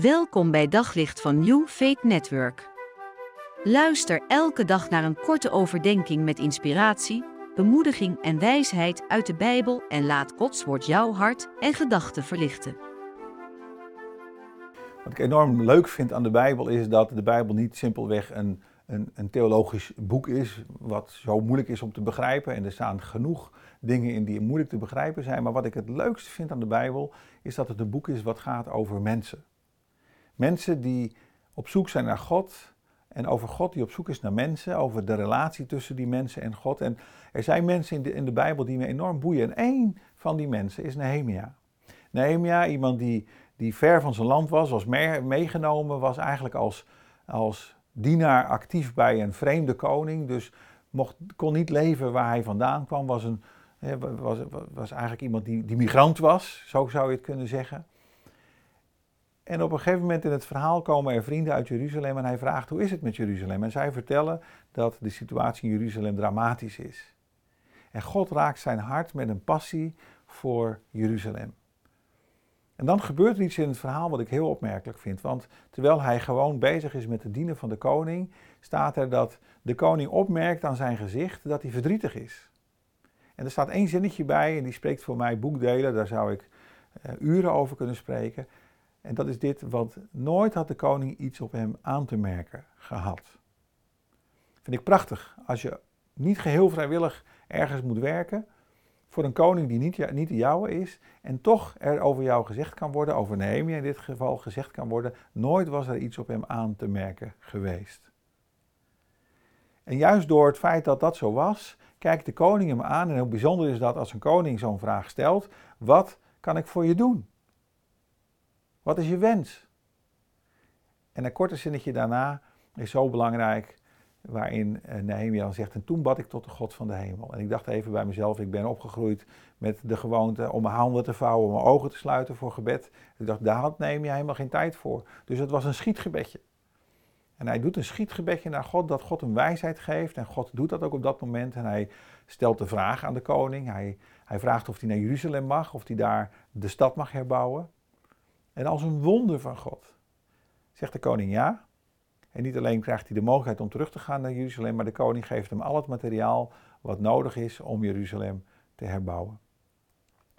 Welkom bij Daglicht van New Faith Network. Luister elke dag naar een korte overdenking met inspiratie, bemoediging en wijsheid uit de Bijbel en laat Gods woord jouw hart en gedachten verlichten. Wat ik enorm leuk vind aan de Bijbel is dat de Bijbel niet simpelweg een, een, een theologisch boek is, wat zo moeilijk is om te begrijpen. En er staan genoeg dingen in die moeilijk te begrijpen zijn. Maar wat ik het leukste vind aan de Bijbel is dat het een boek is wat gaat over mensen. Mensen die op zoek zijn naar God en over God die op zoek is naar mensen, over de relatie tussen die mensen en God. En er zijn mensen in de, in de Bijbel die me enorm boeien. En één van die mensen is Nehemia. Nehemia, iemand die, die ver van zijn land was, was meegenomen, was eigenlijk als, als dienaar actief bij een vreemde koning. Dus mocht, kon niet leven waar hij vandaan kwam, was, een, was, was eigenlijk iemand die, die migrant was, zo zou je het kunnen zeggen. En op een gegeven moment in het verhaal komen er vrienden uit Jeruzalem en hij vraagt hoe is het met Jeruzalem? En zij vertellen dat de situatie in Jeruzalem dramatisch is. En God raakt zijn hart met een passie voor Jeruzalem. En dan gebeurt er iets in het verhaal wat ik heel opmerkelijk vind. Want terwijl hij gewoon bezig is met het dienen van de koning, staat er dat de koning opmerkt aan zijn gezicht dat hij verdrietig is. En er staat één zinnetje bij en die spreekt voor mij boekdelen, daar zou ik uh, uren over kunnen spreken. En dat is dit, want nooit had de koning iets op hem aan te merken gehad. Vind ik prachtig. Als je niet geheel vrijwillig ergens moet werken, voor een koning die niet, niet de jouwe is, en toch er over jou gezegd kan worden, over Nehemia in dit geval gezegd kan worden, nooit was er iets op hem aan te merken geweest. En juist door het feit dat dat zo was, kijkt de koning hem aan. En heel bijzonder is dat als een koning zo'n vraag stelt: Wat kan ik voor je doen? Wat is je wens? En een korte zinnetje daarna is zo belangrijk, waarin eh, Nehemia zegt, en toen bad ik tot de God van de hemel. En ik dacht even bij mezelf, ik ben opgegroeid met de gewoonte om mijn handen te vouwen, mijn ogen te sluiten voor gebed. Ik dacht, daar had Nehemia helemaal geen tijd voor. Dus het was een schietgebedje. En hij doet een schietgebedje naar God, dat God hem wijsheid geeft. En God doet dat ook op dat moment. En hij stelt de vraag aan de koning. Hij, hij vraagt of hij naar Jeruzalem mag, of hij daar de stad mag herbouwen. En als een wonder van God zegt de koning ja. En niet alleen krijgt hij de mogelijkheid om terug te gaan naar Jeruzalem, maar de koning geeft hem al het materiaal wat nodig is om Jeruzalem te herbouwen.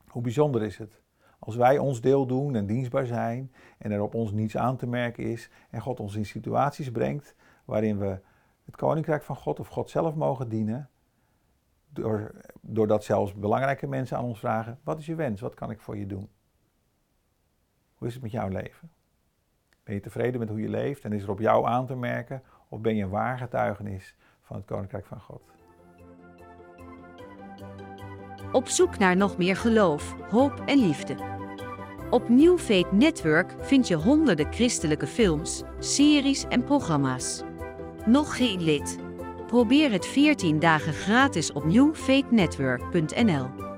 Hoe bijzonder is het als wij ons deel doen en dienstbaar zijn en er op ons niets aan te merken is en God ons in situaties brengt waarin we het koninkrijk van God of God zelf mogen dienen, doordat zelfs belangrijke mensen aan ons vragen: wat is je wens? Wat kan ik voor je doen? Hoe is het met jouw leven? Ben je tevreden met hoe je leeft en is er op jou aan te merken? Of ben je een waar getuigenis van het Koninkrijk van God? Op zoek naar nog meer geloof, hoop en liefde. Op New Faith Network vind je honderden christelijke films, series en programma's. Nog geen lid? Probeer het 14 dagen gratis op newfaithnetwork.nl.